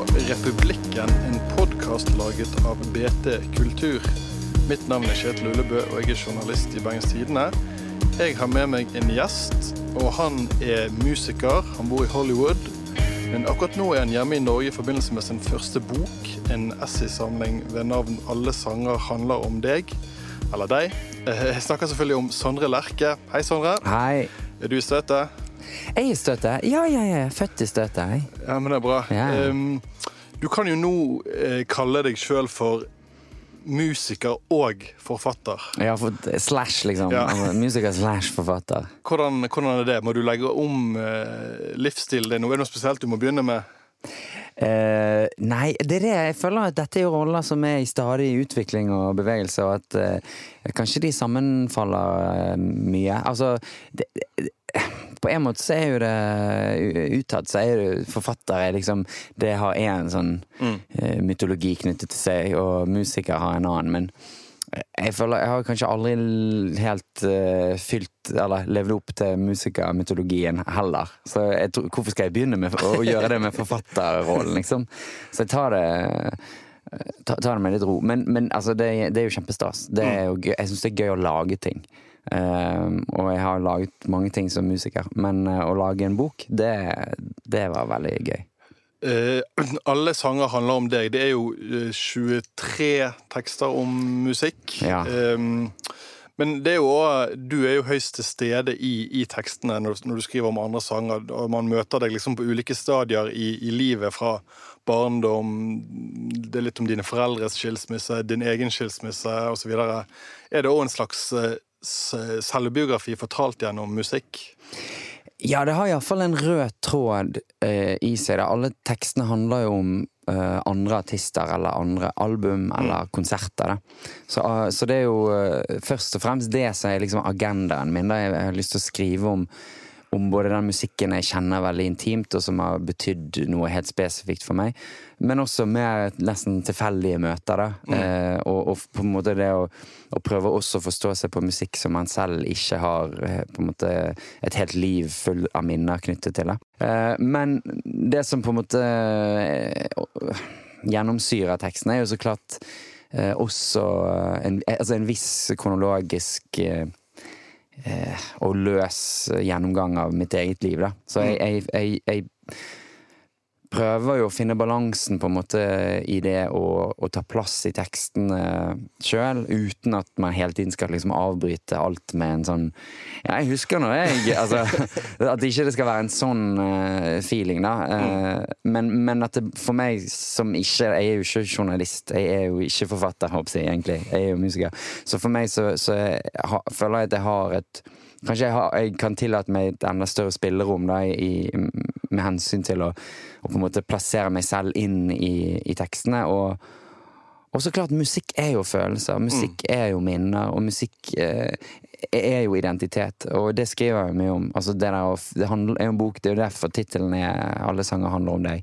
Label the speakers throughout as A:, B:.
A: på Republikken, en podkast laget av BT Kultur. Mitt navn er Kjetil Ullebø, og jeg er journalist i Bergens Tidende. Jeg har med meg en gjest, og han er musiker. Han bor i Hollywood. Men akkurat nå er han hjemme i Norge i forbindelse med sin første bok, en essaysamling ved navn 'Alle sanger handler om deg'. Eller deg. Eh, Jeg snakker selvfølgelig om Sondre Lerche. Hei, Sondre.
B: Hei.
A: Er du i støtet?
B: Jeg er i støtet. Ja, ja, ja. Født i støtet. jeg.
A: Ja, men det er bra.
B: Ja.
A: Um, du kan jo nå eh, kalle deg sjøl for musiker og forfatter.
B: Ja, for slash, liksom.
A: Ja.
B: Altså, Musiker slash forfatter.
A: Hvordan, hvordan er det? Må du legge om eh, livsstilen din? Er det noe spesielt du må begynne med?
B: Uh, nei, det er det. Jeg føler at dette er jo roller som er i stadig utvikling og bevegelse, og at uh, kanskje de sammenfaller uh, mye. Altså det, det, På en måte så er jo det utad så er jo forfatter er liksom Det har én sånn mm. mytologi knyttet til seg, og musiker har en annen, men jeg føler jeg har kanskje aldri helt uh, fylt eller levd opp til musikermytologien heller. Så tror, hvorfor skal jeg begynne med å gjøre det med forfatterrollen, liksom? Så jeg tar det ta- ta det med litt ro. Men, men altså, det, det er jo kjempestas. Det er jo gøy. Jeg syns det er gøy å lage ting. Eh, og jeg har laget mange ting som musiker, men eh, å lage en bok, det, det var veldig gøy.
A: Uh, alle sanger handler om deg. Det er jo uh, 23 tekster om musikk.
B: Ja.
A: Um, men det er jo også, du er jo høyst til stede i, i tekstene når, når du skriver om andre sanger. Og man møter deg liksom på ulike stadier i, i livet, fra barndom Det er litt om dine foreldres skilsmisse, din egen skilsmisse osv. Er det òg en slags eh, s- selvbiografi fortalt gjennom musikk?
B: Ja, det har iallfall en rød tråd eh, i seg. Da. Alle tekstene handler jo om eh, andre artister eller andre album eller konserter. Da. Så, uh, så det er jo uh, først og fremst det som er liksom agendaen min. Da. Jeg, jeg har lyst til å skrive om, om både den musikken jeg kjenner veldig intimt, og som har betydd noe helt spesifikt for meg, men også med nesten tilfeldige møter. Da. Eh, og, og på en måte det å, å prøve også å forstå seg på musikk som man selv ikke har eh, på en måte et helt liv full av minner knyttet til. Da. Eh, men det som på en måte eh, gjennomsyrer teksten, er jo så klart eh, også en, altså en viss kronologisk eh, og løs gjennomgang av mitt eget liv. Da. Så jeg, jeg, jeg, jeg prøver jo å finne balansen på en måte i det å, å ta plass i teksten sjøl, uten at man hele tiden skal liksom avbryte alt med en sånn Ja, jeg husker nå, jeg altså, At ikke det skal være en sånn eh, feeling, da. Eh, men, men at det for meg som ikke Jeg er jo ikke journalist, jeg er jo ikke forfatter, håper jeg egentlig. Jeg er jo musiker. Så for meg så, så jeg har, føler jeg at jeg har et Kanskje jeg, har, jeg kan tillate meg et enda større spillerom da, i, med hensyn til å, å på en måte plassere meg selv inn i, i tekstene. Og, og så klart, musikk er jo følelser. Musikk er jo minner, og musikk eh, er jo identitet. Og det skriver jeg mye om. Altså, det, der, det handler, er jo en bok, det er jo derfor tittelen er 'Alle sanger handler om deg'.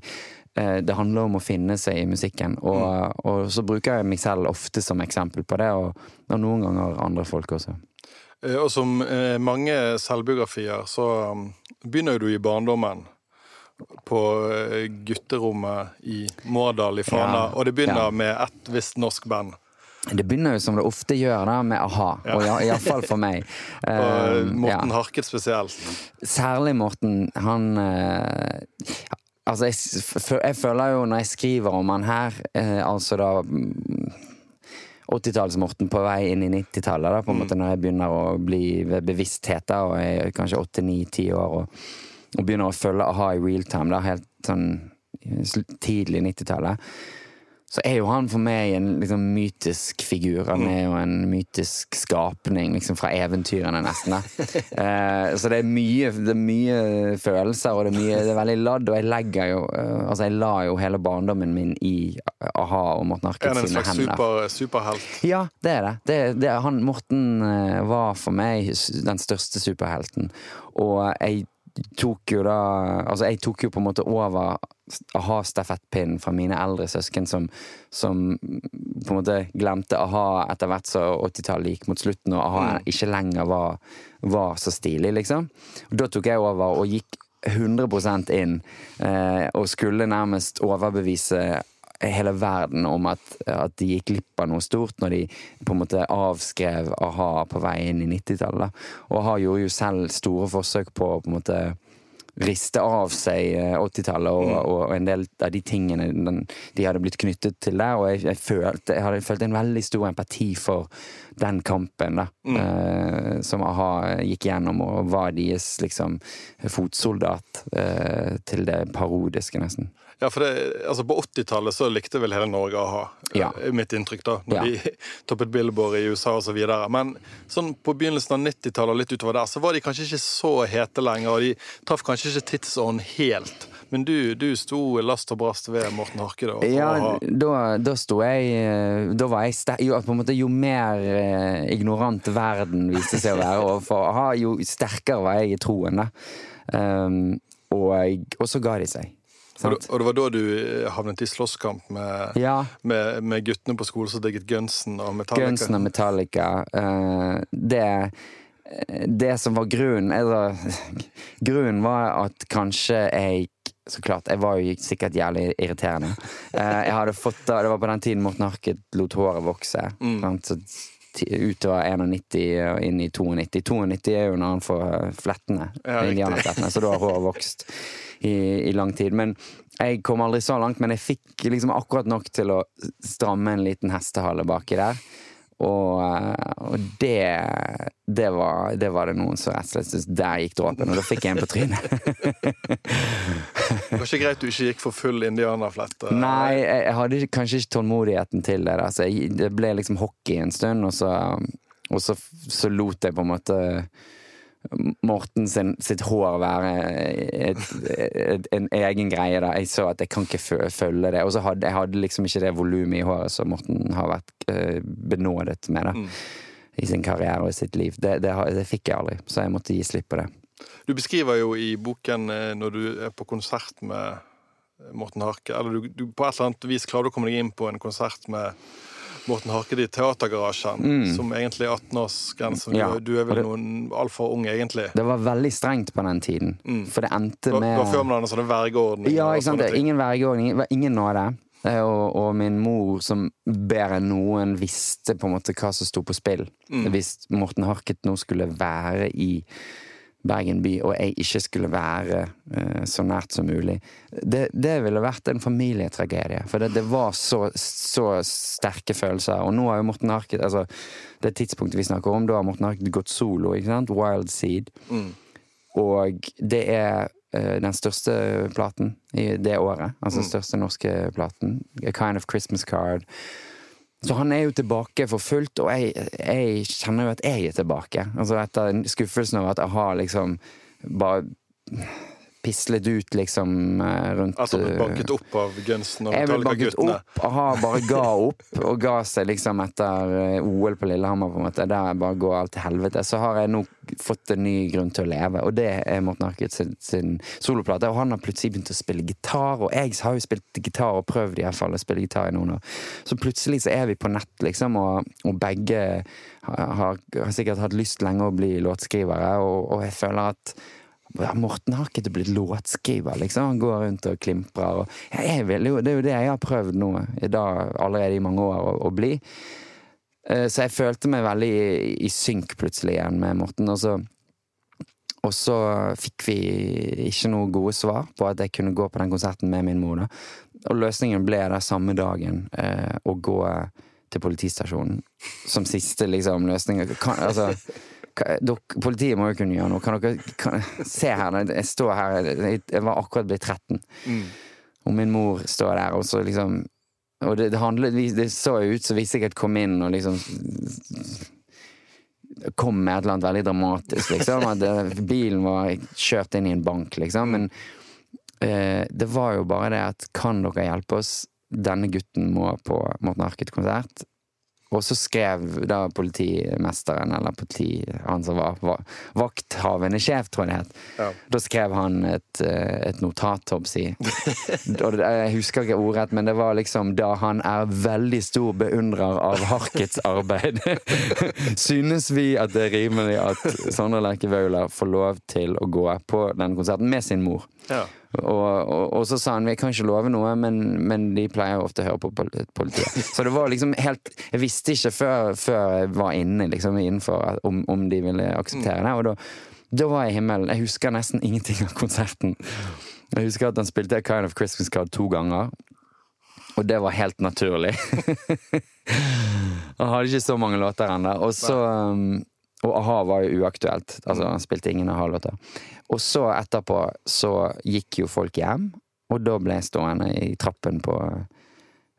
B: Eh, Det handler om å finne seg i musikken, og, og så bruker jeg meg selv ofte som eksempel på det, og, og noen ganger andre folk også.
A: Eh, Og som eh, mange selvbiografier, så um, begynner jo du i barndommen. På eh, gutterommet i Mårdal i Fana.
B: Ja,
A: Og det begynner
B: ja.
A: med ett visst norsk band.
B: Det begynner jo som det ofte gjør, da, med a-ha. Og ja, iallfall for meg.
A: Og
B: Eh,
A: Morten
B: ja.
A: Harket spesielt.
B: Særlig Morten. Han eh, Altså, jeg, jeg føler jo når jeg skriver om han her, eh, altså da mm, 80-talls-Morten på vei inn i 90-tallet, da, på en måte når jeg begynner å bli ved bevissthet, og jeg er kanskje 8-9-10 år, og, og begynner å følge a-ha i real time, da, helt sånn i tidlig 90-tallet. Så er jo han for meg en liksom, mytisk figur. Han er jo en mytisk skapning liksom, fra eventyrene, nesten. Eh, så det er, mye, det er mye følelser, og det er, mye, det er veldig ladd. Og jeg legger jo eh, Altså, jeg la jo hele barndommen min i a-ha og Morten
A: Er det en slags super, superhelt?
B: Ja, det er det. det, det han, Morten eh, var for meg den største superhelten. Og jeg tok jo da Altså, jeg tok jo på en måte over a-ha-stafettpinnen fra mine eldre søsken, som, som på en måte glemte a-ha etter hvert så 80-tallet gikk mot slutten, og a-ha ikke lenger var, var så stilig, liksom. Og da tok jeg over og gikk 100 inn, eh, og skulle nærmest overbevise hele verden om at, at de gikk glipp av noe stort når de på en måte avskrev a-ha på vei inn i 90-tallet. Og a-ha gjorde jo selv store forsøk på å på en måte riste av seg 80-tallet og,
A: Mm.
B: og, en del av de tingene den, de hadde blitt knyttet til der. Og jeg, jeg, følte, jeg hadde følt en veldig stor empati for den kampen da,
A: Mm.
B: eh, som a-ha gikk gjennom, og var deres liksom fotsoldat eh, til det parodiske, nesten.
A: Ja, for det, altså På 80-tallet så likte vel hele Norge a-ha,
B: Ja.
A: er mitt inntrykk. da, Når
B: Ja.
A: de toppet Billboard i USA osv. Men sånn på begynnelsen av 90-tallet og litt utover der, så var de kanskje ikke så hete lenger. Og de traff kanskje ikke tidsånden helt. Men du, du sto last og brast ved Morten Harke. da.
B: Ja, da, da sto jeg eh, Da var jeg sterk jo, måte, jo mer eh, ignorant verden viste seg å være overfor a-ha, jo sterkere var jeg i troen, da. Um, og, og så ga de seg.
A: Og, og det var da du eh, havnet i slåsskamp med,
B: Ja.
A: med, med guttene på skolen som digget Gunsen og Metallica.
B: Gunsen og Metallica. Uh, det Det som var grunnen eller, Grunnen var at kanskje jeg så klart, Jeg var jo sikkert jævlig irriterende. Eh, jeg hadde fått, Det var på den tiden Morten Harket lot håret vokse.
A: Mm.
B: sant? Så utover 91 og inn i 92. 92 er jo når han får eh, flettene.
A: Ja,
B: indianerflettene, så da har håret vokst i, i lang tid. Men jeg kom aldri så langt, men jeg fikk liksom akkurat nok til å stramme en liten hestehale baki der. Og, eh, og det, det, var, det var det noen som rett og slett syntes Der gikk dråpen, og da fikk jeg en på trynet.
A: Det var ikke greit du ikke gikk for full indianerflette.
B: Nei, jeg hadde kanskje ikke tålmodigheten til det. Da. Så jeg, det ble liksom hockey en stund, og så, og så, så lot jeg på en måte Morten sin, sitt hår være et, et, en egen greie. da Jeg så at jeg kan ikke følge det. Og så hadde jeg hadde liksom ikke det volumet i håret som Morten har vært eh, benådet med da
A: Mm.
B: i sin karriere og i sitt liv. Det, det, det fikk jeg aldri, så jeg måtte gi slipp på det.
A: Du beskriver jo i boken eh, når du er på konsert med Morten Harke Eller du, du på et eller annet vis klarer du å komme deg inn på en konsert med Morten Harket i Teatergarasjen, som egentlig er 18-årsgrense.
B: Mm. Ja,
A: Du, er vel noen altfor ung, egentlig.
B: Det var veldig strengt på den tiden, for det endte med
A: det var før man hadde sånne vergeordninger.
B: Ja, ikke sant. Ingen vergeordning, ingen, ingen nåde. det Og, og min mor, som bedre enn noen visste på en måte hva som sto på spill.
A: Mm.
B: Hvis Morten Harket nå skulle være i Bergen by, og jeg ikke skulle være eh, så nært som mulig. Det, det ville vært en familietragedie, for det, det var så, så sterke følelser. Og nå har jo Morten Harket altså, Det tidspunktet vi snakker om, da har Morten Harket gått solo. ikke sant? Wild Seed.
A: Mm.
B: Og det er eh, den største platen i det året. Altså den største norske platen. A Kind of Christmas Card. Så han er jo tilbake for fullt, og jeg, jeg kjenner jo at jeg er tilbake. Altså Etter skuffelsen over at jeg har liksom bare pislet ut, liksom, eh, rundt
A: han ble
B: eh,
A: banket opp av Gunsen og Metallica-guttene.
B: opp, aha, bare ga opp, og ga seg liksom etter eh, OL på Lillehammer, på en måte. Der bare går alt til helvete. Så har jeg nå fått en ny grunn til å leve, og det er Morten Arket sin, sin soloplate. Og han har plutselig begynt å spille gitar, og jeg har jo spilt gitar og prøvd i hvert fall å spille gitar i noen år. Så plutselig så er vi på nett, liksom, og, og begge har, har, har sikkert hatt lyst lenge å bli låtskrivere, og, og jeg føler at ja, Morten har ikke blitt låtskriver, liksom. Han går rundt og klimprer. Og jeg vil jo, det er jo det jeg har prøvd nå, i dag, allerede i mange år, å, å bli. Eh, Så jeg følte meg veldig i, i synk plutselig igjen med Morten. Og så, og så fikk vi ikke noe gode svar på at jeg kunne gå på den konserten med min mor. Da. Og løsningen ble der samme dagen eh, å gå til politistasjonen som siste liksom, løsning. Kan, altså, dere, politiet må jo kunne gjøre noe. Kan dere kan, Se her, jeg står her, jeg, var akkurat blitt 13.
A: Mm.
B: Og min mor står der, og så liksom Og det, det handlet Det så ut som vi sikkert kom inn og liksom Kom med et eller annet veldig dramatisk, liksom. At det, bilen var kjørt inn i en bank, liksom. Men eh, det var jo bare det at kan dere hjelpe oss? Denne gutten må på Morten Harket-konsert. Og så skrev da politimesteren, eller politi, han som var, var vakthavende sjef, tror jeg det het,
A: Ja.
B: da skrev han et, eh, et notat, håper jeg å si. Jeg husker ikke ordrett, men det var liksom da han er veldig stor beundrer av Harkets arbeid. Synes vi at det er rimelig at Sondre Lerche Vaular får lov til å gå på den konserten med sin mor?
A: Ja.
B: Og, og, og så sa han vi kan ikke love noe, men, men de pleier ofte å høre på politiet. Så det var liksom helt Jeg visste ikke før, før jeg var inne liksom innenfor om, om de ville akseptere det. Og da, da var jeg i himmelen. Jeg husker nesten ingenting av konserten. Jeg husker at han spilte A Kind of Christmas Card to ganger. Og det var helt naturlig. han hadde ikke så mange låter ennå. Og så um, Og a-ha var jo uaktuelt. Altså, han spilte ingen a-ha-låter. Og så etterpå så gikk jo folk hjem, og da ble jeg stående i trappen på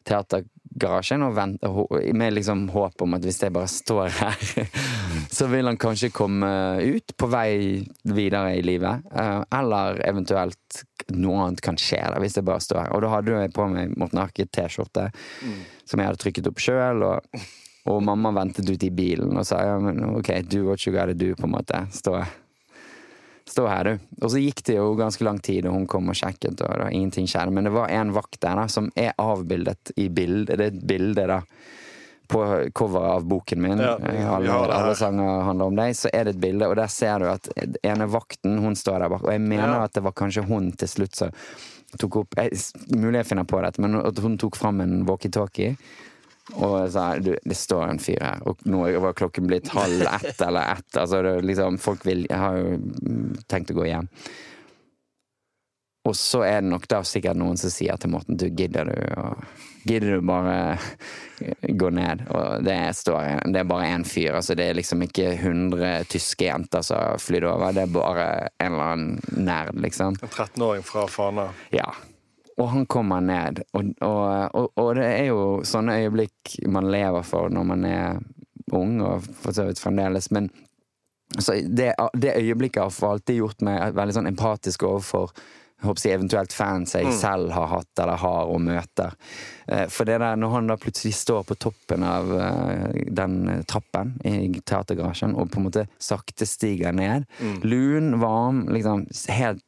B: teatergarasjen og med liksom håp om at hvis jeg bare står her, så vil han kanskje komme ut på vei videre i livet. Eh, Eller eventuelt noe annet kan skje da, hvis jeg bare står her. Og da hadde jeg på meg Morten Harket-T-skjorte som jeg hadde trykket opp sjøl. Og, og mamma ventet ute i bilen og sa ja, men ok, do what you gotta do, på en måte. Stå Stå her, du. Og så gikk det jo ganske lang tid, og hun kom og sjekket, var ingenting skjedde. Men det var en vakt der da, som er avbildet i bildet. Det er et bilde da på coveret av boken min.
A: Ja,
B: alle, alle sanger handler om deg. Så er det et bilde, og der ser du at ene vakten, hun står der bak. Og jeg mener
A: Ja.
B: at det var kanskje hun til slutt som tok opp jeg, Mulig jeg finner på dette, men at hun tok fram en walkietalkie. Og sa du, det står en fyr her, og nå var klokken blitt halv ett eller ett. Altså, det, liksom, folk vil, har jo tenkt å gå hjem. Og så er det nok da sikkert noen som sier til Morten du, gidder du å Gidder du bare gå ned? Og det, står, det er bare én fyr, altså det er liksom ikke 100 tyske jenter som har flydd over, det er bare en eller annen nerd, liksom.
A: En 13-åring fra Fana.
B: Ja. Og han kommer ned, og, og, og, og det er jo sånne øyeblikk man lever for når man er ung, og for så vidt fremdeles, men så det, det øyeblikket har alltid gjort meg veldig sånn empatisk overfor jeg eventuelt fans jeg selv har hatt eller har og møter. Eh, For det der, når han da plutselig står på toppen av eh, den trappen i teatergarasjen og på en måte sakte stiger ned, lun, varm, liksom helt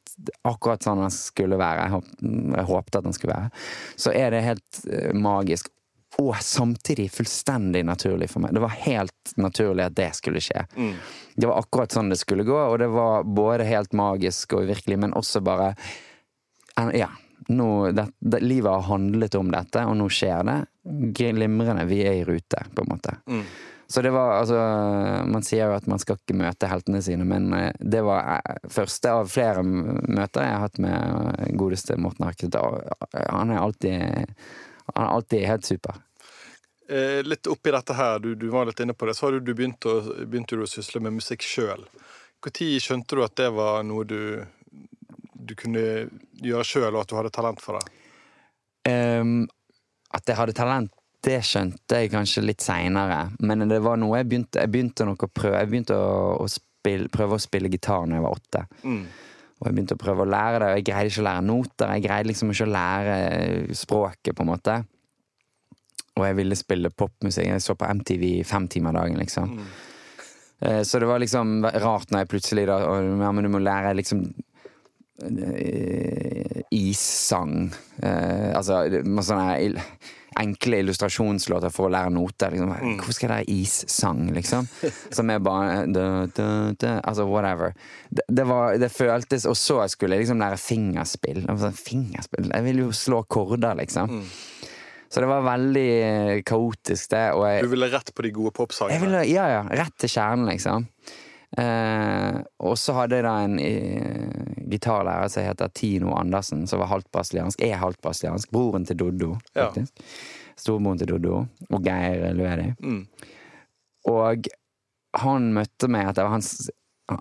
B: akkurat sånn han skulle være, jeg, håp, jeg håpte at han skulle være, så er det helt eh, magisk. Og samtidig fullstendig naturlig for meg. Det var helt naturlig at det skulle skje. Det var akkurat sånn det skulle gå, og det var både helt magisk og uvirkelig, men også bare Ja. Nå, det, det, livet har handlet om dette, og nå skjer det. Glimrende. Vi er i rute, på en måte. Så det var altså Man sier jo at man skal ikke møte heltene sine, men eh, det var eh, første av flere møter jeg har hatt med eh, godeste Morten Harket. Han er alltid Han er alltid helt super.
A: Eh, litt oppi dette her, du, du var litt inne på det, så har du, du begynt å, begynte du å sysle med musikk sjøl. Når skjønte du at det var noe du, du kunne gjøre sjøl, og at du hadde talent for det?
B: Um, at jeg hadde talent, det skjønte jeg kanskje litt seinere. Men det var noe jeg begynte, jeg begynte å prøve Jeg begynte å, å spille, prøve å spille gitar når jeg var åtte.
A: Mm.
B: Og jeg begynte å prøve å lære det, og jeg greide ikke å lære noter. Jeg greide liksom ikke å lære språket, på en måte. Og jeg ville spille popmusikk. Jeg så på MTV fem timer dagen, liksom. Mm. Så det var liksom rart når jeg plutselig da og, Ja, men du må lære liksom eh, issang. Eh, altså masse sånne enkle illustrasjonslåter for å lære noter. Liksom. Hvor skal jeg lære issang, liksom? Som er bare da, da, da, Altså whatever. Det, det, var, det føltes Og så skulle jeg liksom lære fingerspill. Sånn, Fingerspill? Jeg vil jo slå korder, liksom. Så det var veldig eh, kaotisk, det. Jeg,
A: Du ville rett på de gode popsangene?
B: ville, ja, ja. Rett til kjernen, liksom. Eh, og så hadde jeg da en eh, gitarlærer som heter Tino Andersen, som var halvt brasiliansk. Er halvt brasiliansk. Broren til Doddo,
A: Ja.
B: Storbroren til Doddo. Og Geir Luedi.
A: Mm.
B: Og han møtte meg etter han,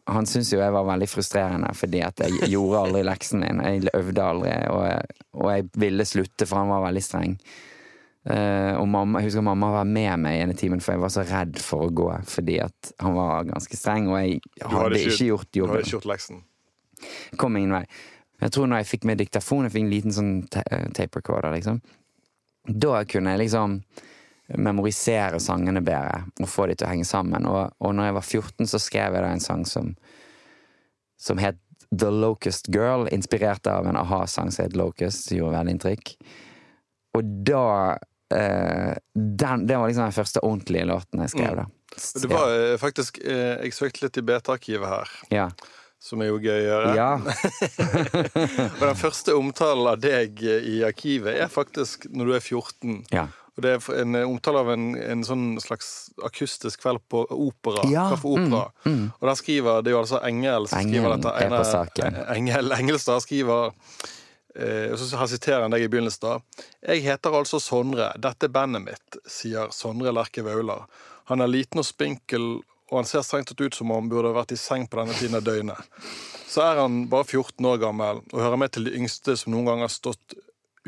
B: han syntes jo jeg var veldig frustrerende fordi at jeg gjorde aldri leksen min. Jeg øvde aldri, og jeg, og jeg ville slutte, for han var veldig streng. Uh, og mamma, jeg husker mamma var med meg i ene timen, for jeg var så redd for å gå fordi at han var ganske streng, og jeg hadde, ikke, gjort
A: Du hadde ikke gjort leksen?
B: Kom ingen vei. Jeg tror når jeg fikk med diktafon, jeg fikk en liten sånn eh, tape recorder, liksom. Da kunne jeg liksom memorisere sangene bedre og få de til å henge sammen. Og, og når jeg var 14, så skrev jeg da en sang som, som het The Locust Girl, inspirert av en a-ha-sang som het Locust, som gjorde veldig inntrykk. Og da eh, den, Det var liksom den første ordentlige låten jeg skrev, da.
A: Det var eh, faktisk Jeg søkte litt i BT-arkivet her,
B: Ja.
A: Som er jo gøy å gjøre.
B: ja.
A: Og den første omtalen av deg eh, i arkivet er faktisk når du er 14.
B: ja.
A: Og det er en omtale av en, en sånn slags akustisk kveld på opera.
B: Ja,
A: Kaffe Opera. Og der skriver Det er jo altså Engel som skriver dette.
B: på saken.
A: Engel Engelstad skriver eh, og så her siterer han deg i begynnelsen. da. Jeg heter altså Sondre. Dette er bandet mitt, sier Sondre Lerche Vaular. Han er liten og spinkel, og han ser strengt tatt ut som om han burde vært i seng på denne tiden av døgnet. Så er han bare 14 år gammel og hører med til de yngste som noen gang har stått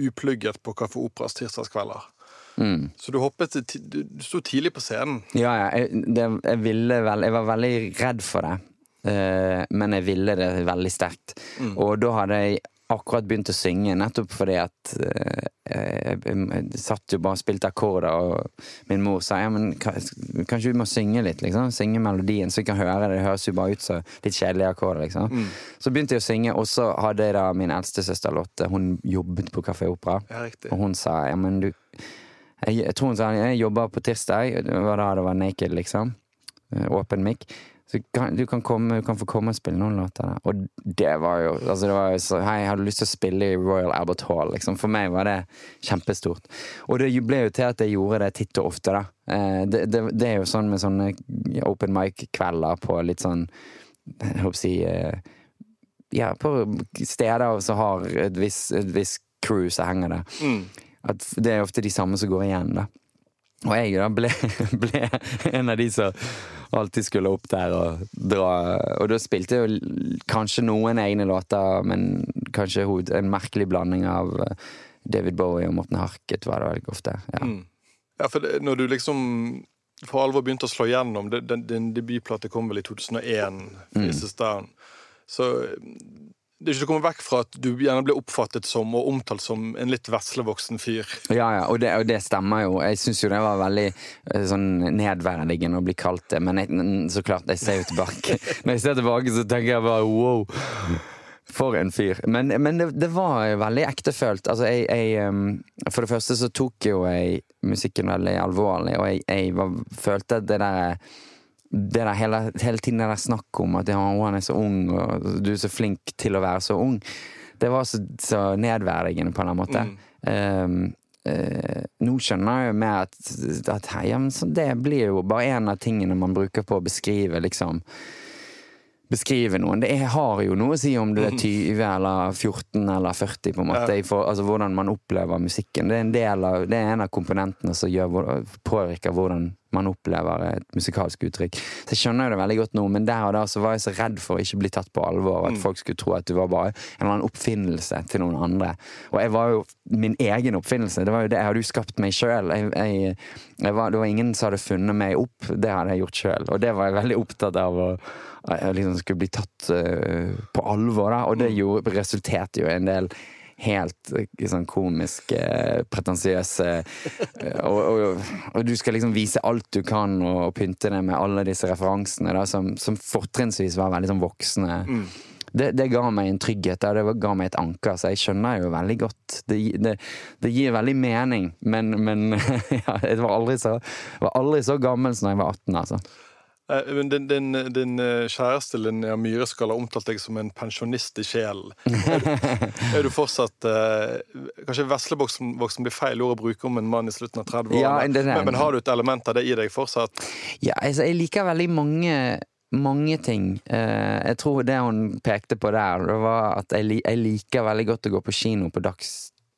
A: uplugget på Kaffe Operas tirsdagskvelder.
B: Mm.
A: Så du hoppet du, sto tidlig på scenen.
B: Ja, ja. Jeg, det, jeg ville vel Jeg var veldig redd for det. Uh, men jeg ville det veldig sterkt. Og da hadde jeg akkurat begynt å synge, nettopp fordi at eh, jeg, jeg, satt jo bare og spilte akkorder, og min mor sa ja, men kanskje du må synge litt, liksom. Synge melodien, så vi kan høre det. Det høres jo bare ut som litt kjedelige akkorder, liksom. Så begynte jeg å synge, og så hadde jeg da min eldste søster Lotte, hun jobbet på Kafé Opera.
A: Ja.
B: Og hun sa ja, men du jeg, jeg tror hun sa jeg jobber på tirsdag. Det var da det var naked, liksom. Eh, Åpen mic. Så kan, du, kan komme, du kan få komme og spille noen låter der. Og det var jo altså det var jo så, Hei, jeg hadde lyst til å spille i Royal Albert Hall. Liksom. For meg var det kjempestort. Og det ble jo til at jeg gjorde det titt og ofte, da. Eh, Det, det, det er jo sånn med sånne open mic-kvelder på litt sånn Jeg håper å si eh, Ja, på steder som har et visst vis crew som henger der
A: Mm.
B: at det er ofte de samme som går igjen, da. Og jeg da ble, ble en av de som alltid skulle opp der og dra. Og da spilte jeg jo kanskje noen egne låter, men kanskje hoved, en merkelig blanding av eh, David Bowie og Morten Harket var det veldig ofte. Ja.
A: Mm. Ja, for det, når du liksom for alvor begynte å slå gjennom det- Din debutplate kom vel i 2001,
B: Mm.
A: Faces Down. Så det er ikke til å komme vekk fra at du gjerne blir oppfattet som og omtalt som en litt veslevoksen fyr.
B: Ja, ja, og det, og det stemmer jo. Jeg syns jo det var veldig eh, sånn nedverdigende å bli kalt det, men jeg, så klart, jeg ser jo tilbake. Når jeg ser tilbake, så tenker jeg bare wow. For en fyr. Men, men det, det var veldig ektefølt. Altså, jeg, jeg For det første så tok jo jeg musikken veldig alvorlig, og jeg, jeg var, følte at det der det der hele, hele tiden det der snakket om at ja, han er så ung, og du er så flink til å være så ung, det var så, så nedverdigende på en eller annen måte. Um, Uh, nå skjønner jeg jo mer at, at hei, ja, men så det blir jo bare en av tingene man bruker på å beskrive liksom Beskrive noen. Det er, har jo noe å si om du er 20 eller 14 eller 40, på en måte. Ja. for, altså hvordan man opplever musikken. Det er en, del av, det er en av komponentene som gjør, påvirker hvordan man opplever et musikalsk uttrykk. Så jeg skjønner jo det veldig godt nå, men der og da så var jeg så redd for å ikke bli tatt på alvor, at folk skulle tro at det var bare en eller annen oppfinnelse til noen andre. Og jeg var jo min egen oppfinnelse. Det var jo det, jeg hadde jo skapt meg sjøl. Det var ingen som hadde funnet meg opp, det hadde jeg gjort sjøl. Og det var jeg veldig opptatt av å liksom skulle bli tatt uh, på alvor, da. Og det gjorde, resulterte jo i en del helt eh, sånn komisk eh, pretensiøse eh, og, og, og du skal liksom vise alt du kan og, pynte det med alle disse referansene da, som, som fortrinnsvis var veldig sånn voksne. Det, det ga meg en trygghet og det ga meg et anker, så jeg skjønner jo veldig godt. Det, det, det gir veldig mening, men, men ja, jeg var aldri, så, var aldri så gammel som da jeg var 18, altså.
A: Eh, men Din, din, din eh, kjæreste Linnea Myreskal har omtalt deg som en pensjonist i sjelen. Er, du- er du fortsatt eh, Kanskje veslevoksen blir feil ord å bruke om en mann i slutten av 30-årene,
B: Ja,
A: men, men har du et element av det i deg fortsatt?
B: Ja, altså, jeg liker veldig mange mange ting. Eh, jeg tror det hun pekte på der, det var at jeg, liker veldig godt å gå på kino på dags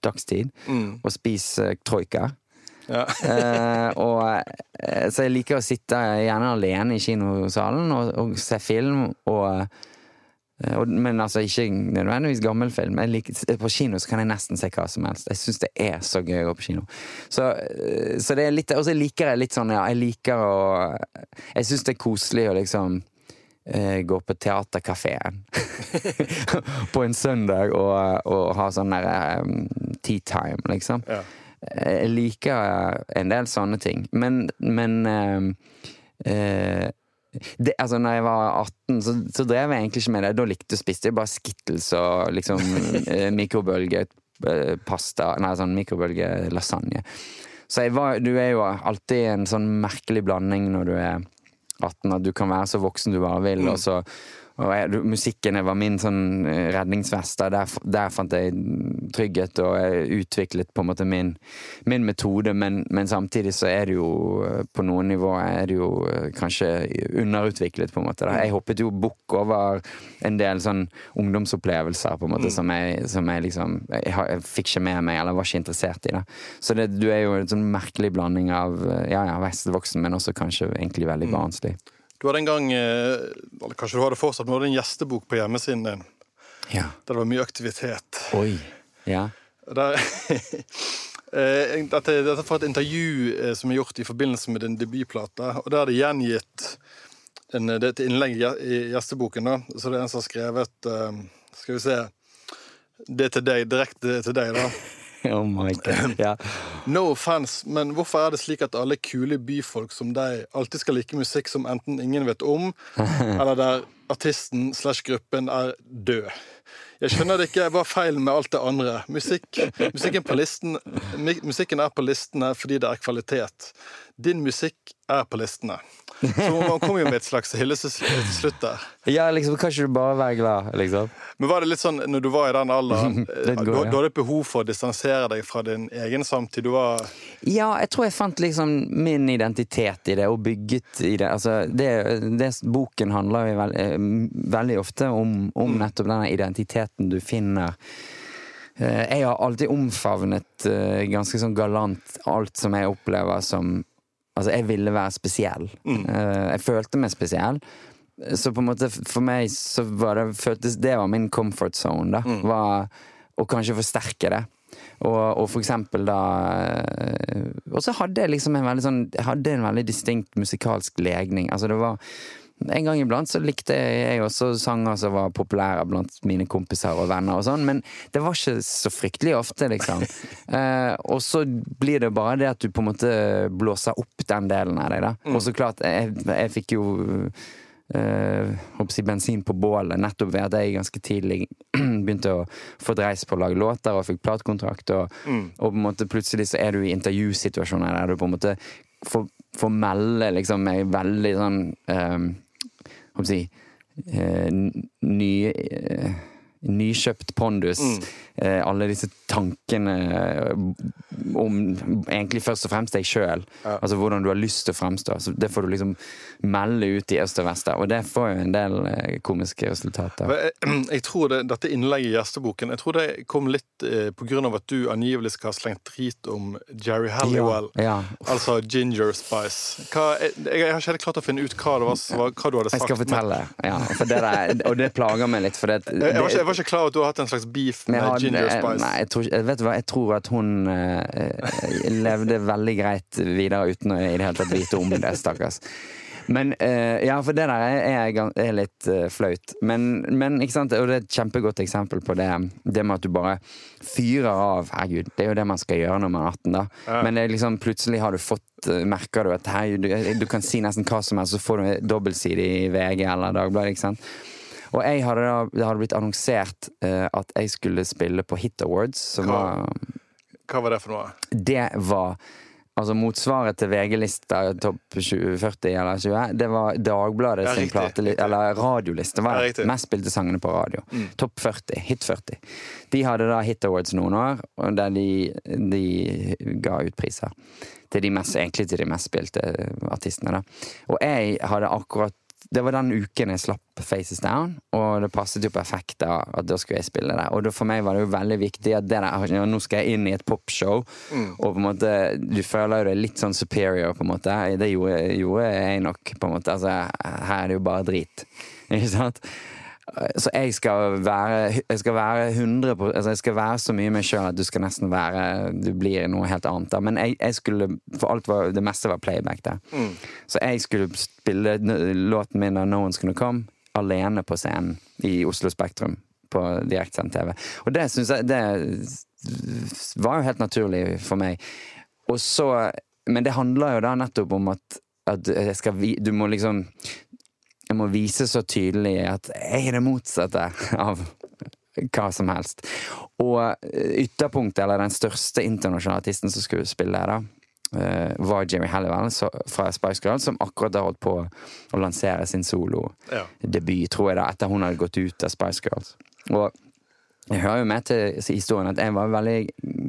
B: dagstid
A: Mm.
B: og spise troika.
A: Ja.
B: Eh, og, eh, så jeg liker å sitte gjerne alene i kinosalen og, og se film. Og, eh, og, men altså ikke nødvendigvis gammel film. Liker, på kino så kan jeg nesten se hva som helst. Jeg syns det er så gøy å gå på kino. Så, så det er litt Og så liker jeg litt sånn, ja, jeg liker å Jeg syns det er koselig å liksom gå på Teaterkafeen på en søndag og, og ha sånn der um, tea time, liksom.
A: Ja.
B: Jeg liker en del sånne ting. Men, men eh, eh, det, altså når jeg var 18, så, så drev jeg egentlig ikke med det. Da likte jeg spiste jeg bare Skittles og liksom eh, mikrobølgepasta Nei, sånn mikrobølgelasagne. Så var, du er jo alltid en sånn merkelig blanding når du er 18, at du kan være så voksen du bare vil, og så og jeg, musikken var min sånn eh, redningsvest. Der, der, fant jeg trygghet, og jeg utviklet på en måte min, min metode. Men, men, samtidig så er det jo eh, på noen nivåer er det jo eh, kanskje underutviklet, på en måte. Da. Jeg hoppet jo bukk over en del sånn ungdomsopplevelser på en måte mm. som, jeg, som jeg liksom jeg, jeg, fikk ikke med meg, eller var ikke interessert i. det. Så det, du er jo en sånn merkelig blanding av ja, ja, vestvoksen, men også kanskje egentlig veldig mm.
A: Du hadde en gang, eh, eller kanskje du hadde fortsatt, men du hadde en gjestebok på hjemmesiden din.
B: Ja.
A: Der det var mye aktivitet.
B: Oi, ja.
A: Der, eh, dette, dette er fra et intervju eh, som er gjort i forbindelse med din debutplate. og Der er det gjengitt en, det er et innlegg i gjesteboken. da, Så det er en som har skrevet Skal vi se Det er til deg, direkte til deg, da.
B: oh my god, ja.
A: No offense, men hvorfor er det slik at alle kule byfolk som deg alltid skal like musikk som enten ingen vet om, eller der artisten slash gruppen er død? Jeg skjønner det ikke. Hva er feilen med alt det andre? Musikk, musikken, på listen, musikken er på listene fordi det er kvalitet. Din musikk er på listene. Så man kommer jo med et slags hyllest til slutt der.
B: Ja, liksom, kan ikke du bare være glad, liksom?
A: Men var det litt sånn, når du var i den alderen, går, du, ja. du hadde et behov for å distansere deg fra din egen samtid? Du var
B: Ja, jeg tror jeg fant liksom min identitet i det, og bygget i det. Altså, det, det boken handler jo veld, eh, veldig ofte om, om mm. nettopp denne identiteten du finner. Eh, jeg har alltid omfavnet eh, ganske sånn galant alt som jeg opplever som Altså, jeg ville være spesiell. Mm. Uh, jeg følte meg spesiell. Så på en måte for meg så var det føltes Det var min comfort zone, da. Mm. Var å kanskje forsterke det. Og, og, for eksempel da eh, Og så hadde jeg liksom en veldig sånn Jeg hadde en veldig distinkt musikalsk legning. Altså det var en gang iblant så likte jeg også sanger som var populære blant mine kompiser og venner og sånn, men det var ikke så fryktelig ofte, liksom. Eh, og så blir det bare det at du på en måte blåser opp den delen av deg, da. Mm. Og så klart, jeg, jeg fikk jo Håper si bensin på bålet, nettopp ved at jeg ganske tidlig begynte å få dreis på å lage låter og fikk platekontrakt. Og, mm. og, på en måte plutselig så er du i intervjusituasjoner der du på en måte får, får melde liksom veldig sånn um, Skal jeg si ny, uh, nykjøpt pondus. Mm. Eh, alle disse tankene eh, om egentlig først og fremst deg sjøl. Ja. Altså hvordan du har lyst til å fremstå. Så det får du liksom melde ut i øst og vest. Og det får jo en del eh, komiske resultater.
A: Jeg, tror det, Dette innlegget i gjesteboken jeg tror det kom litt eh, av at du angivelig skal ha slengt drit om Jerry Halliwell.
B: Ja, ja.
A: Altså Ginger Spice. Hva, jeg, jeg, har ikke helt klart å finne ut hva, var, hva du hadde sagt.
B: Jeg skal fortelle. Men... Ja, det der, og det plager meg litt. For det,
A: det, jeg, var ikke, jeg var ikke klar over at du har hatt en slags beef med Ginger Spice.
B: Nei, jeg tror, vet du hva, jeg tror at hun uh, levde veldig greit videre uten å i det hele tatt vite om det, stakkars. Men uh, Ja, for det der er, er litt uh, flaut. Men, men, ikke sant, og det er et kjempegodt eksempel på det, det med at du bare fyrer av. Herregud, det er jo det man skal gjøre når man er 18, da. Ja. Men det liksom, plutselig har du fått Merker du at hei, du, du, kan si nesten hva som helst, så får du dobbeltside i VG eller Dagbladet. ikke sant? Og jeg hadde det hadde blitt annonsert uh, at jeg skulle spille på Hit Awards. Som
A: hva,
B: var,
A: hva var det for noe?
B: Det var Altså motsvaret til VG-lista topp 40 eller 20, det var Dagbladet sin plateliste, eller radioliste. var det Mest spilte sangene på radio. Mm. Topp 40. Hit 40. De hadde da Hit Awards noen år, der de, de ga ut priser. Til de mest, egentlig til de mest spilte artistene. da. Og jeg hadde akkurat det var den uken jeg slapp Faces Down, og det passet jo perfekt da, at da skulle jeg spille det. Og for meg var det jo veldig viktig at det der, ja, nå skal jeg inn i et popshow, mm. og på en måte du føler jo deg litt sånn superior, på en måte. Det gjorde, gjorde jeg nok, på en måte. Altså, her er det jo bare drit. Ikke sant? Så jeg skal være, jeg skal være 100 på, altså jeg skal være så mye meg sjøl at du skal nesten være Du blir noe helt annet. da Men jeg, jeg skulle For alt var, det meste var playback der. Mm. Så jeg skulle spille låten min av No One's Gonna Come alene på scenen i Oslo Spektrum på direktesendt TV. Og det syns jeg Det var jo helt naturlig for meg. Og så Men det handler jo da nettopp om at, at skal Du må liksom Jeg må vise så tydelig at jeg er det motsatte av hva som helst. Og ytterpunktet, eller den største internasjonale artisten som skulle spille her, da, eh, var Jerry Halliwell fra Spice Girls, som akkurat har holdt på å lansere sin solodebut, ja. tror jeg, da, etter hun hadde gått ut av Spice Girls. Og jeg hører jo med til historien at jeg var veldig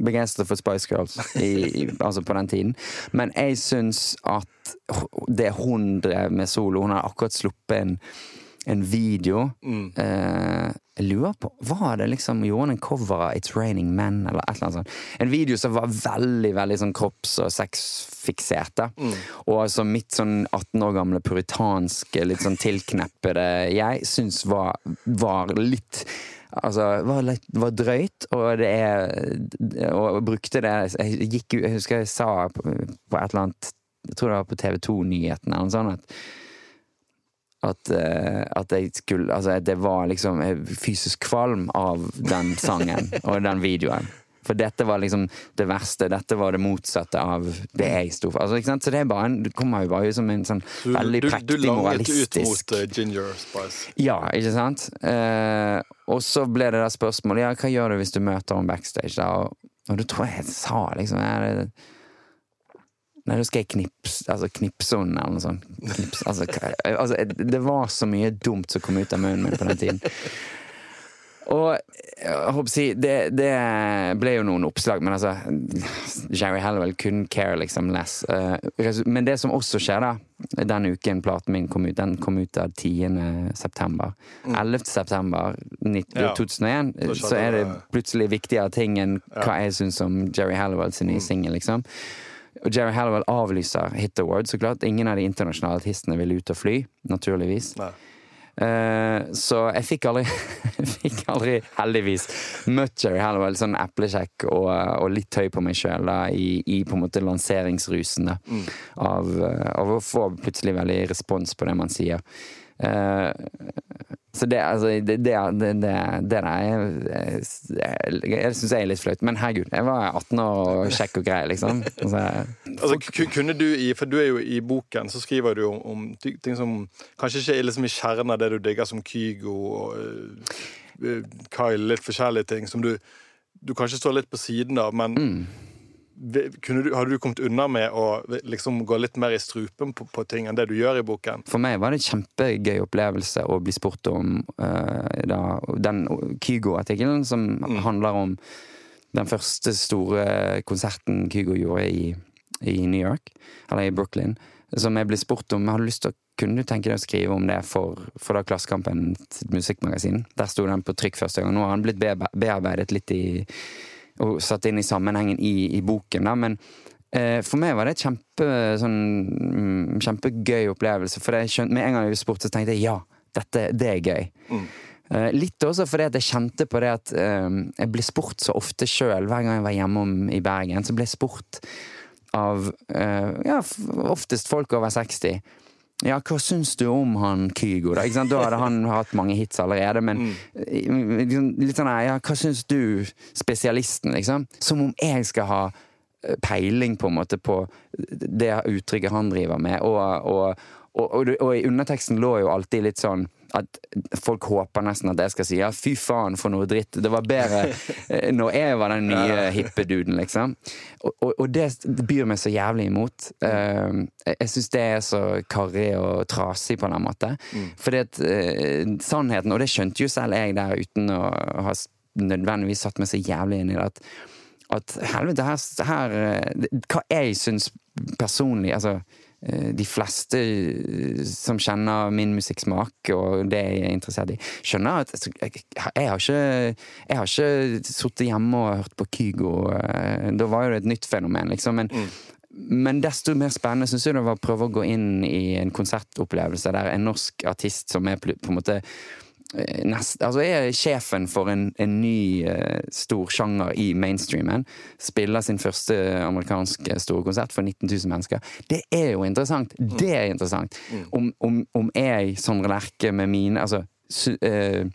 B: begeistret for Spice Girls i, i, altså på den tiden. Men jeg syns at det hun drev med solo Hun har akkurat sluppet en, en video. Mm. Eh, jeg lurer på Var det liksom Gjorde hun en cover av It's Raining Men? Eller et eller annet sånt. En video som var veldig veldig sånn kropps- og sexfiksert. Mm. Og altså mitt sånn 18 år gamle puritanske, litt sånn tilkneppede jeg syns var, var litt Altså, var, litt, var drøyt, og det er Og brukte det Jeg, gikk, jeg husker jeg sa på, på, et eller annet Jeg tror det var på TV 2-nyhetene eller noe sånt at at, uh, at, jeg skulle Altså, det var liksom fysisk kvalm av den sangen og den videoen. For dette var liksom det verste. Dette var det motsatte av det jeg sto for. Altså, så det er bare en, det kommer jo bare ut som en sånn veldig prektig, moralistisk
A: Du langet ut mot uh, Ginger Spice?
B: Ja, ikke sant? Uh, og så ble det da spørsmålet ja, hva gjør du hvis du møter henne backstage. Da? Og, og da tror jeg jeg sa liksom jeg, Nei, da skal jeg knipse altså, knipse henne, eller noe sånt. Knips, altså, altså, det var så mye dumt som kom ut av munnen min på den tiden. Og jeg håper å si, det, det, ble jo noen oppslag, men altså Jerry Hallowell couldn't care liksom less. Uh, men det som også skjer, da Den uken platen min kom ut, den kom ut av 10. september. 11. Mm. september 2001 ja, så er det plutselig viktigere ting enn hva jeg syns om Jerry Hallowell sin nye mm. singel, liksom. Og Jerry Hallowell avlyser Hit Award, så klart. Ingen av de internasjonale artistene vil ut og fly, naturligvis. Nei. Uh, så jeg fikk aldri, fikk aldri, heldigvis, møtt Jerry litt Sånn eplekjekk og, og, litt høy på meg sjøl i, i, på en måte lanseringsrusen mm. av, av, å få plutselig veldig respons på det man sier. Uh, så det, altså, det, det, det, det der jeg, jeg syns jeg er litt flaut. Men herregud, jeg var 18 år og kjekk og grei, liksom. Altså,
A: altså, kunne du i, For du er jo i boken, så skriver du om, om ting som kanskje ikke er liksom i kjernen av det du digger, som Kygo og uh, Kyle, litt forskjellige ting, som du, du kanskje står litt på siden av, men mm du, hadde du kommet unna med å liksom gå litt mer i strupen på, på, ting enn det du gjør i boken?
B: For meg var det en kjempegøy opplevelse å bli spurt om uh, da, den Kygo-artikkelen, som mm. handler om den første store konserten Kygo gjorde i, i, New York, eller i Brooklyn. Som jeg ble spurt om. Jeg hadde lyst til å kunne du tenke deg å skrive om det for, for da Klassekampen musikkmagasin? Der sto den på trykk første gang. Nå har den blitt bearbeidet litt i og satt inn i sammenhengen i, i boken. Da. Men eh, for meg var det et kjempe, sånn, mm, kjempegøy opplevelse. For jeg skjønte, med en gang jeg spurte, så tenkte jeg ja, dette, det er gøy. Mm. Eh, litt også fordi at jeg kjente på det at eh, jeg ble spurt så ofte sjøl. Hver gang jeg var hjemme i Bergen, så ble jeg spurt av eh, ja, oftest folk over 60 ja, hva syns du om han Kygo, da? da hadde han hatt mange hits allerede, men mm. liksom, litt sånn ja, hva syns du, spesialisten, liksom? Som om jeg skal ha eh, peiling, på en måte, på det uttrykket han driver med, og, og, og, og i underteksten lå jo alltid litt sånn at folk håper nesten at jeg skal si ja, fy faen for noe dritt. Det var bedre eh, når jeg var den nye hippe duden, liksom. Og, og, og, det byr meg så jævlig imot. Uh, jeg syns det er så karrig og trasig på den måten. Mm. Fordi at uh, sannheten, og det skjønte jo selv jeg der uten å ha nødvendigvis satt meg så jævlig inn i det, at, at helvete, her, her Hva jeg syns personlig altså Eh, de fleste eh, som kjenner min musikksmak og det jeg er interessert i, skjønner at altså, jeg, jeg har ikke Jeg har ikke sittet hjemme og hørt på Kygo. Eh, da var jo det et nytt fenomen, liksom. Men, mm. men desto mer spennende syns jeg det var å prøve å gå inn i en konsertopplevelse der en norsk artist som er på en måte Eh, nest, altså er sjefen for en, en ny uh, stor sjanger i mainstreamen. Spiller sin første amerikanske store konsert for 19 000 mennesker. Det er jo interessant! Mm. Det er interessant! Mm. Om, om, om, jeg, Sondre Lerche, med mine altså, su, uh,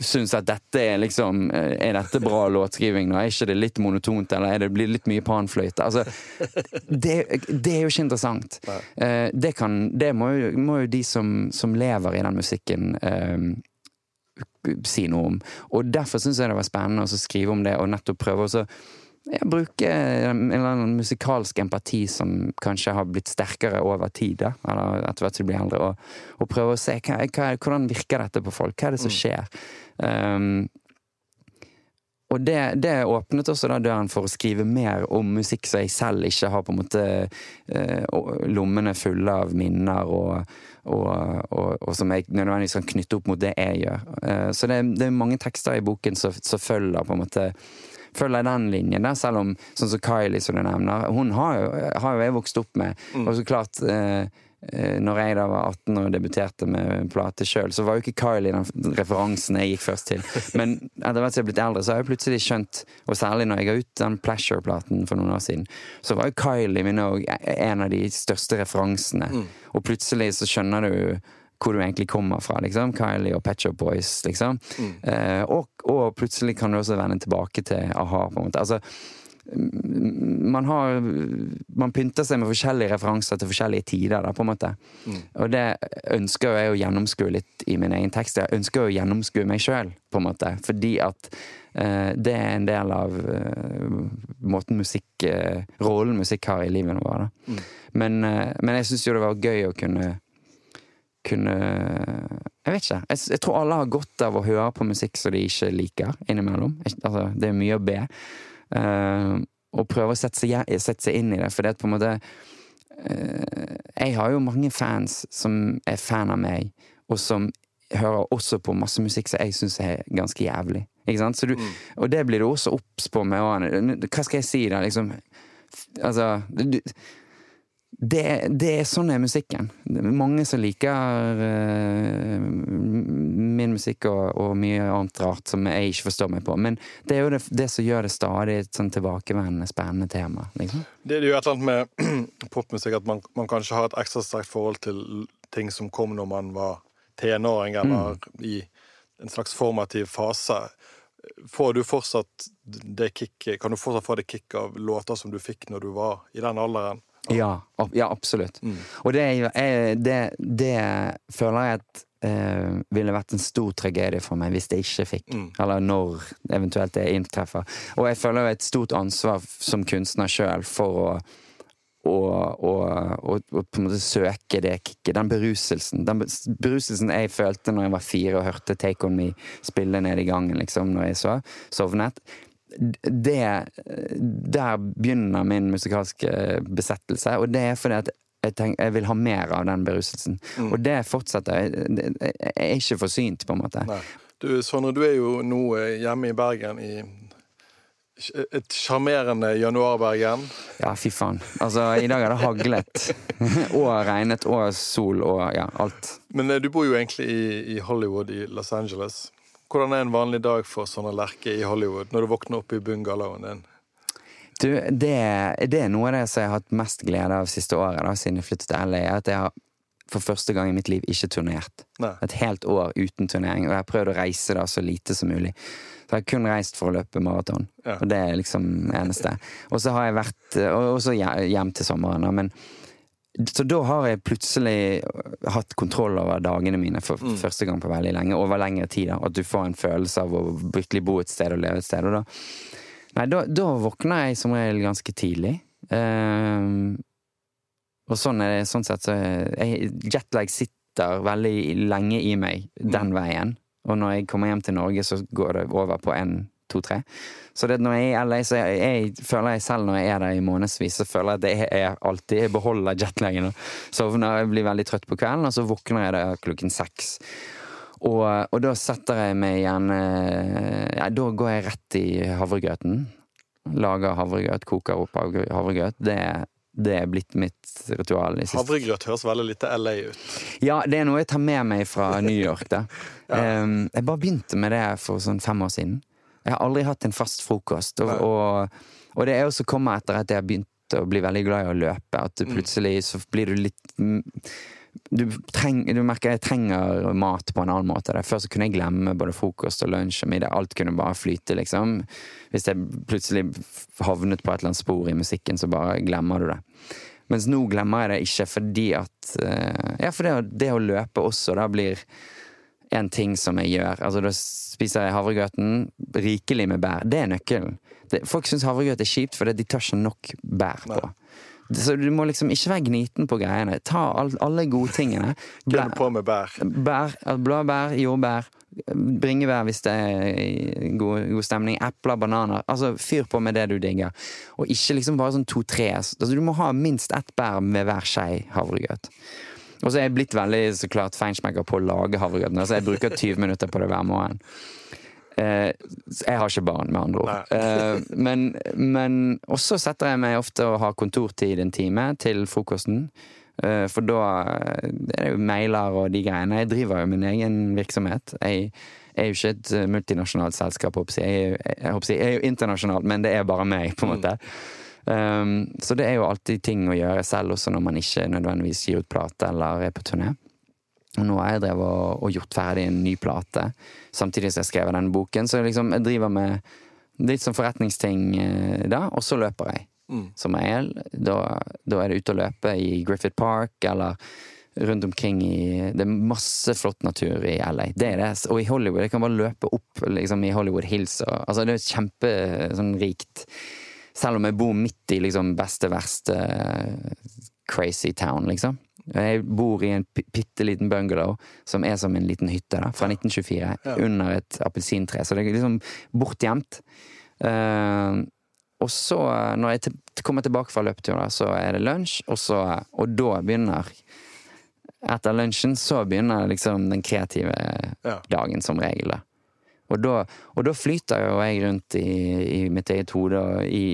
B: syns at dette er liksom eh, Er dette bra låtskriving? nå? Er ikke det litt monotont, eller er det blir litt mye panfløyte? Altså, det, det, er jo ikke interessant. Det, kan, det må, jo, må, jo, de som, som, lever i den musikken si noe om. Og derfor syns jeg det var spennende å skrive om det, og nettopp prøve å ja, bruke en eller annen musikalsk empati som kanskje har blitt sterkere over tid, da, eller etter hvert som du blir eldre, og, og, prøve å se hva, hva, hvordan virker dette på folk. Hva er det som mm. skjer? Um, og det, det, åpnet også da døren for å skrive mer om musikk som jeg selv ikke har på en måte eh, lommene fulle av minner, og, og, og, og som jeg nødvendigvis kan knytte opp mot det jeg gjør. Eh, så det, det, er mange tekster i boken som, som følger på en måte følger den linjen, der, selv om sånn som Kylie, som du nevner, hun har jo, har jo jeg vokst opp med. Mm. Og så klart eh når jeg da var 18 og debuterte med plate sjøl, så var jo ikke Kylie den referansen jeg gikk først til. Men etter hvert som jeg er blitt eldre, så har jeg plutselig skjønt, og særlig når jeg ga ut den Pleasure-platen for noen år siden, så var jo Kylie min òg en av de største referansene. Mm. Og plutselig så skjønner du hvor du egentlig kommer fra. liksom, Kylie og Patch Up Boys, liksom. Mm. Eh, og, og, plutselig kan du også vende tilbake til a-ha. på en måte. Altså, man har Man pynter seg med forskjellige referanser til forskjellige tider. Da, på en måte. Mm. Og det ønsker jeg å gjennomskue litt i min egen tekst. Jeg ønsker å gjennomskue meg sjøl, på en måte. Fordi at uh, det er en del av uh, måten musikk uh, rollen musikk har i livet vårt. Mm. Men, men jeg syns jo det var gøy å kunne kunne Jeg vet ikke. Jeg, jeg, tror alle har godt av å høre på musikk som de ikke liker, innimellom. Altså, det er mye å be. Uh, og prøve å sette seg, inn i det, for det er på en måte uh, Jeg har jo mange fans som er fan av meg, og som hører også på masse musikk som jeg syns er ganske jævlig. Du, mm. Og det blir du også obs på med Hva skal jeg si, da? Liksom Altså du, det, det, er sånn er musikken. Det er mange som liker uh, min musikk og, og, mye annet rart som jeg ikke forstår meg på. Men det er jo det, det som gjør det stadig et sånn tilbakevendende, spennende tema. Liksom.
A: Det er jo et eller annet med popmusikk at man, man, kanskje har et ekstra sterkt forhold til ting som kom når man var tenåring, eller mm. i en slags formativ fase. Får du fortsatt det kicket, Kan du fortsatt få det kicket av låter som du fikk når du var i den alderen?
B: Ja, ja absolutt. Mm. Og det, er, det, det, føler jeg at eh, ville vært en stor tragedie for meg hvis det ikke fikk. Mm. Eller når eventuelt det inntreffer. Og jeg føler jo et stort ansvar som kunstner sjøl for å og, og, og, og, på en måte søke det kicket. Den beruselsen. Den beruselsen jeg følte når jeg var fire og hørte Take On Me spille ned i gangen, liksom, når jeg så, sovnet det Der begynner min musikalske besettelse, og det er fordi at jeg, tenker, jeg vil ha mer av den beruselsen. Mm. Og det fortsetter. Jeg, jeg er ikke forsynt, på en måte. Nei.
A: Du, Sondre, du er jo nå eh, hjemme i Bergen i et sjarmerende januarbergen.
B: Ja, fy faen. Altså, i dag har det haglet. og regnet og sol og ja, alt.
A: Men eh, du bor jo egentlig i, i Hollywood i Los Angeles. Hvordan er en vanlig dag for sånne Lerke i Hollywood, når du våkner opp i bungalowen din?
B: Du, det, det, er noe av det som jeg har hatt mest glede av siste året, da, siden jeg flyttet til LA. At jeg har for første gang i mitt liv ikke turnert. Nei. Et helt år uten turnering. Og jeg har prøvd å reise da så lite som mulig. Så jeg har kun reist for å løpe maraton. Ja. Og det er liksom eneste. Og så har jeg vært Og så hjem til sommeren, da. Men så da har jeg plutselig hatt kontroll over dagene mine for mm. første gang på veldig lenge. Over lengre tid. da, At du får en følelse av å virkelig bo et sted og leve et sted. Og da, nei, da, da våkner jeg som regel ganske tidlig. Um, og sånn er det sånn sett så jeg, Jetlag sitter veldig lenge i meg den mm. veien. Og når jeg kommer hjem til Norge, så går det over på en to-tre. Så det, når jeg er LA, så jeg, jeg, føler jeg selv når jeg er der i månedsvis, så føler jeg at jeg, er alltid Jeg beholder jetlagen. Sovner, jeg blir veldig trøtt på kvelden, og så våkner jeg da klokken seks. Og, og, da setter jeg meg igjen ja, Da går jeg rett i havregrøten. Lager havregrøt, koker opp havregrøt. Det, det er blitt mitt ritual.
A: Havregrøt høres veldig litt LA ut.
B: Ja, det er noe jeg tar med meg fra New York. Ja. um, jeg bare begynte med det for sånn fem år siden. Jeg har aldri hatt en fast frokost. Og, og, og det er jo som kommet etter at jeg har begynt å bli veldig glad i å løpe. At mm. plutselig så blir du litt du, treng, du merker jeg trenger mat på en annen måte. Der. Før så kunne jeg glemme både frokost og lunsj og middag. Alt kunne bare flyte, liksom. Hvis jeg plutselig havnet på et eller annet spor i musikken, så bare glemmer du det. Mens nå glemmer jeg det ikke fordi at eh, Ja, for det, det å løpe også da blir en ting som jeg gjør. Altså Da spiser jeg havregrøten rikelig med bær. Det er nøkkelen. Det, folk syns havregrøt er kjipt fordi de tar ikke nok bær på. Så du må liksom ikke være gniten på greiene. Ta all, alle godtingene.
A: Gunn på med bær.
B: Bær, Blåbær, jordbær, bringebær hvis det er god, god, stemning. Epler, bananer. Altså Fyr på med det du digger. Og ikke liksom bare sånn to-tre. Altså, du må ha minst ett bær med hver skei havregrøt. Og så er jeg blitt veldig så klart feinschmecker på å lage havregrøtene, så jeg bruker 20 minutter på det hver morgen. Eh, jeg har ikke barn, med andre ord. Eh, men, men også setter jeg meg ofte og har kontortid en time til frokosten. Eh, for da er det jo mailer og de greiene. Jeg driver jo min egen virksomhet. Jeg er jo ikke et multinasjonalt selskap. Jeg, jeg, jeg, er jo internasjonalt, men det er bare meg, på en måte. Um, så det er jo alltid ting å gjøre selv, også når man ikke nødvendigvis gir ut plate eller er på turné. Og nå har jeg drevet og, og, gjort ferdig en ny plate, samtidig som jeg skrev denne boken. Så liksom, jeg driver med litt sånn forretningsting eh, da, og så løper jeg. Mm. Som regel. Da, da, er det ute å løpe i Griffith Park eller rundt omkring i Det er masse flott natur i LA. Det er det. Og i Hollywood. Jeg kan bare løpe opp liksom, i Hollywood Hills. Og, altså, det er kjempe sånn rikt. Selv om jeg bor midt i liksom beste, verste crazy town, liksom. Jeg bor i en bitte liten bungalow som er som en liten hytte da, fra 1924, ja. under et appelsintre. Så det er liksom bortgjemt. Uh, og så, når jeg kommer tilbake fra løpeturen, så er det lunsj, og, så, og da begynner Etter lunsjen så begynner liksom den kreative ja. dagen, som regel. da. Og da, og da, flyter jo jeg rundt i, i mitt eget hode i,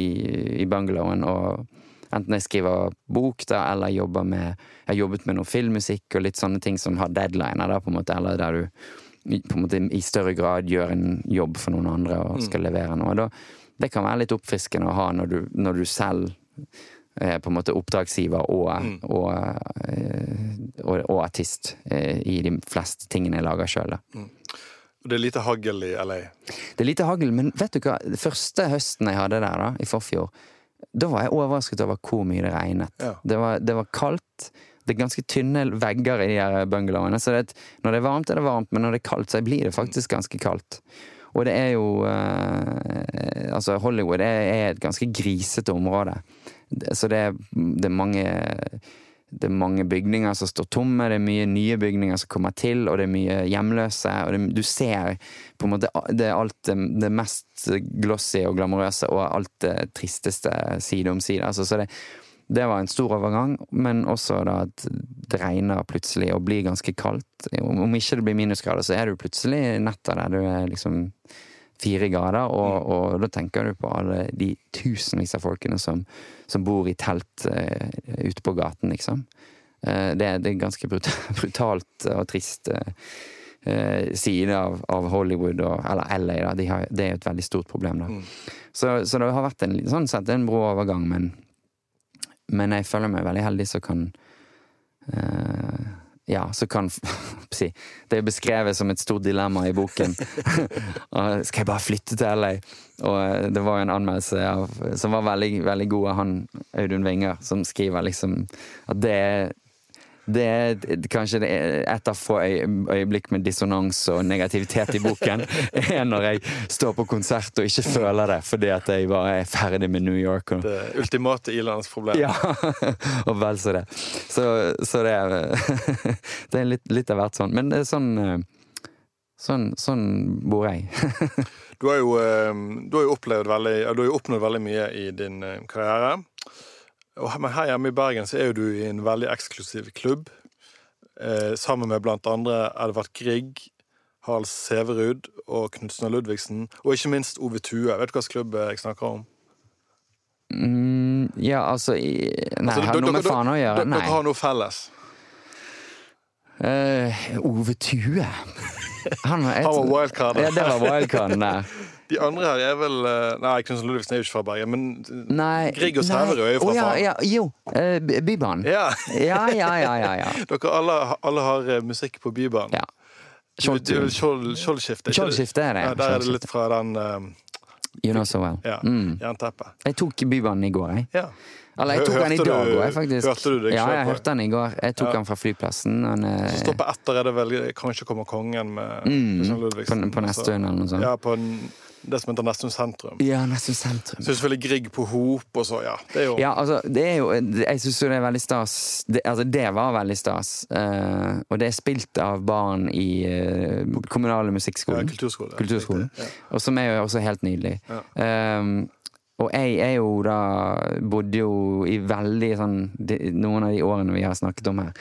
B: i bungalowen og Enten jeg skriver bok, da, eller jobber med Jeg har jobbet med noe filmmusikk og litt sånne ting som har deadliner, da, på en måte, eller der du på en måte i større grad gjør en jobb for noen andre og skal mm. levere noe. Da, det kan være litt oppfriskende å ha når du, når du selv er på en måte oppdragsgiver og, mm. og, eh, og, og, artist eh, i de fleste tingene jeg lager sjøl. Mm.
A: Det er lite hagl i LA?
B: Det er lite hagl, men vet du hva? Den Første høsten jeg hadde der, da, i forfjor, da var jeg overrasket over hvor mye det regnet. Ja. Det, var, det, var, kaldt. Det er ganske tynne vegger i de her bungalowene. Så det, når det er varmt, er det varmt, men når det er kaldt, så blir det faktisk ganske kaldt. Og det er jo eh, Altså, Hollywood er, er, et ganske grisete område. Så det det er mange det er mange bygninger som står tomme, det er mye nye bygninger som kommer til, og det er mye hjemløse. og det, Du ser på en måte det er alt det, mest glossy og glamorøse og alt det tristeste side om side. Altså, så det, det var en stor overgang, men også da at det regner plutselig og blir ganske kaldt. Om ikke det blir minusgrader, så er du plutselig netter der du er liksom fire grader, og, mm. og, da tenker du på alle de tusenvis av folkene som, som bor i telt uh, ute på gaten, liksom. Uh, det, det, er ganske brutalt og trist uh, side av, av, Hollywood, og, eller LA, da. De har, det er jo et veldig stort problem, da. Mm. Så, så, det har vært en, sånn sett en brå overgang, men, men jeg føler meg veldig heldig som kan ja, så kan Det er beskrevet som et stort dilemma i boken. Skal jeg bare flytte til LA? Og eh, det var jo en anmeldelse av, som var veldig, veldig god av han Audun Winger, som skriver liksom at det er det er kanskje et av få øyeblikk med dissonans og negativitet i boken. er når jeg står på konsert og ikke føler det fordi at jeg bare er ferdig med New York.
A: Det ultimate ilandsproblemet.
B: Ja, og vel så det. Så, så det er, det er litt, litt, av hvert sånn. Men det er sånn Sånn, sånn bor jeg.
A: du, har jo, eh, du har jo opplevd veldig Du har jo oppnådd veldig mye i din eh, karriere. Men her hjemme i Bergen så er jo du i en veldig eksklusiv klubb. Eh, sammen med blant andre Edvard Grieg, Harald Severud og Knutsen Ludvigsen. Og ikke minst Ove Tue. Vet du hvilken klubb jeg snakker om?
B: Mm, ja, altså i, Nei, altså, har noe med faen å gjøre?
A: Nei. Dere har noe felles?
B: Uh, Ove Tue.
A: Han var, et, Han var wildcard.
B: Ja, det var wildcarden der.
A: De andre her er vel eh, Nei, Knutsen Ludvigsen er jo ikke fra Bergen, men
B: Nei
A: Grieg og
B: nei.
A: Sæverud er jo fra
B: oh, ja, ja, Jo, eh, Bybanen.
A: Ja.
B: Ja, ja, ja, ja, ja.
A: Dere alle, alle har eh, musikk på Bybanen.
B: ja.
A: Skjoldskifte.
B: Skjoldskifte er det,
A: Ja, der er det litt fra den eh,
B: You know so well.
A: ja,
B: Mm.
A: jernteppet.
B: Jeg tok Bybanen i går, jeg.
A: Ja.
B: Eller jeg tok
A: Hørte
B: den i dag òg, faktisk.
A: hørte du deg
B: ja, jeg hørte den i går. Jeg tok
A: Ja.
B: den fra flyplassen. Eh,
A: Så stoppet etter er det vel Kanskje kommer kongen med
B: Mm,
A: Ludvigsen.
B: på, på neste Nesttun eller noe sånt.
A: Ja, på en, det som heter Nessun sentrum.
B: Ja, nesten sentrum.
A: Så selvfølgelig Grieg på Hop og så, ja. Det er jo
B: Ja, altså, det er jo Jeg syns jo det er veldig stas. Det, altså, det var veldig stas. Uh, og det er spilt av barn i uh, kommunale
A: ja,
B: musikkskolen.
A: kulturskole. ja.
B: Kulturskolen.
A: Ja.
B: Og som er jo også helt nydelig.
A: Ja.
B: Um, og jeg er jo da Bodde jo i veldig sånn de, Noen av de årene vi har snakket om her.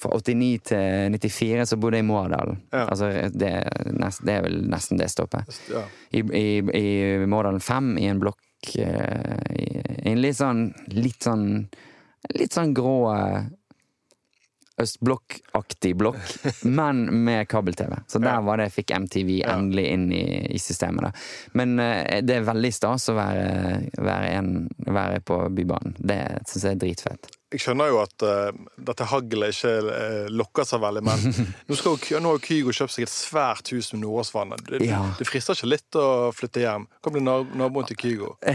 B: Fra 89 til 94 så bodde jeg i Mårdalen.
A: Ja.
B: Altså, det, nest, det er vel nesten det stoppet.
A: Ja.
B: I, i, i Mårdalen 5, i en blokk eh, i, en litt sånn Litt sånn Litt sånn grå eh, østblokkaktig blokk, men med kabel-TV. Så der var det fikk MTV endelig inn i, i systemet. da. Men uh, det er veldig stas å være, være, en, være på Bybanen. Det syns jeg er dritfett.
A: Jeg skjønner jo at uh, dette haglet ikke uh, lokker seg veldig, men nå, skal nå har Kygo kjøpt seg et svært hus med Nordåsvannet. Det,
B: Ja.
A: det frister ikke litt å flytte hjem? Hva blir nab- naboen til Kygo.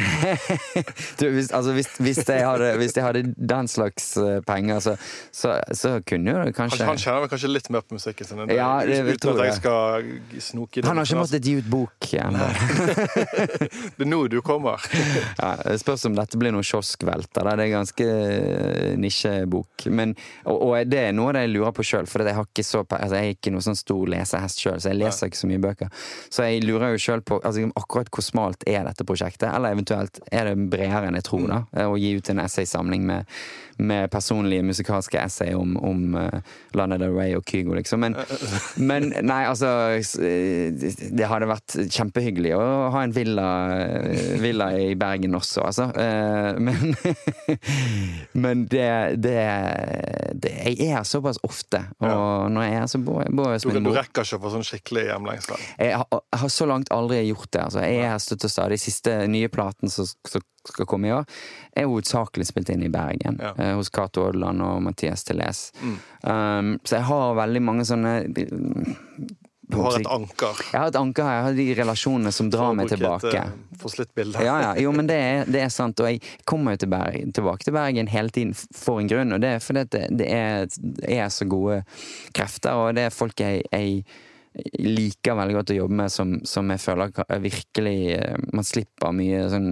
B: Du, hvis, altså, hvis, hvis, jeg hadde, hvis jeg hadde den slags eh, penger, så, så, så kunne jo kanskje
A: han kjenner vel kanskje litt mer på musikken sin? enn.
B: Ja, det
A: Uten
B: tror
A: at jeg skal snoke i det.
B: Han har ikke måttet gi ut bok ennå.
A: Det er nå du kommer.
B: Ja, det spørs om dette blir noe kioskvelter. Det er ganske nisjebok. Men, og, og det er noe jeg lurer på sjøl, for jeg, så, altså, jeg er ikke noe sånn stor lesehest sjøl, så jeg leser ikke så mye bøker. Så jeg lurer jo sjøl på altså, akkurat hvor smalt er dette prosjektet, eller eventuelt er det bredere enn jeg tror, da, å gi ut en essaysamling med, med personlige musikalske essay om, om uh, Lana Del Rey og Kygo, liksom. Men, men nei, altså eh, Det hadde vært kjempehyggelig å ha en villa, eh, villa i Bergen også, altså. Eh, Men, men det, det, det Jeg er her såpass ofte, og når jeg er, her, så bor jeg bor jeg hos
A: Du,
B: min
A: du rekker ikke å få sånn skikkelig hjemlengsel.
B: Jeg jeg har så langt aldri gjort det. Altså. Jeg er støtt og stadig. Siste nye platen så, som skal komme i år, er hovedsakelig spilt inn i Bergen.
A: Ja.
B: eh, hos Cato Odland og Mathias Teles.
A: Mm.
B: Um, så jeg har veldig mange sånne
A: Du har et anker.
B: Jeg har et anker her. Jeg har de relasjonene som drar meg tilbake.
A: Et bilde.
B: Ja, ja, jo, men det er, det er sant. Og jeg kommer jo til Bergen, tilbake til Bergen hele tiden for en grunn. Og det er fordi det, det, er, er så gode krefter, og det er folk jeg, jeg liker veldig godt å jobbe med, som, som jeg føler virkelig eh, Man slipper mye sånn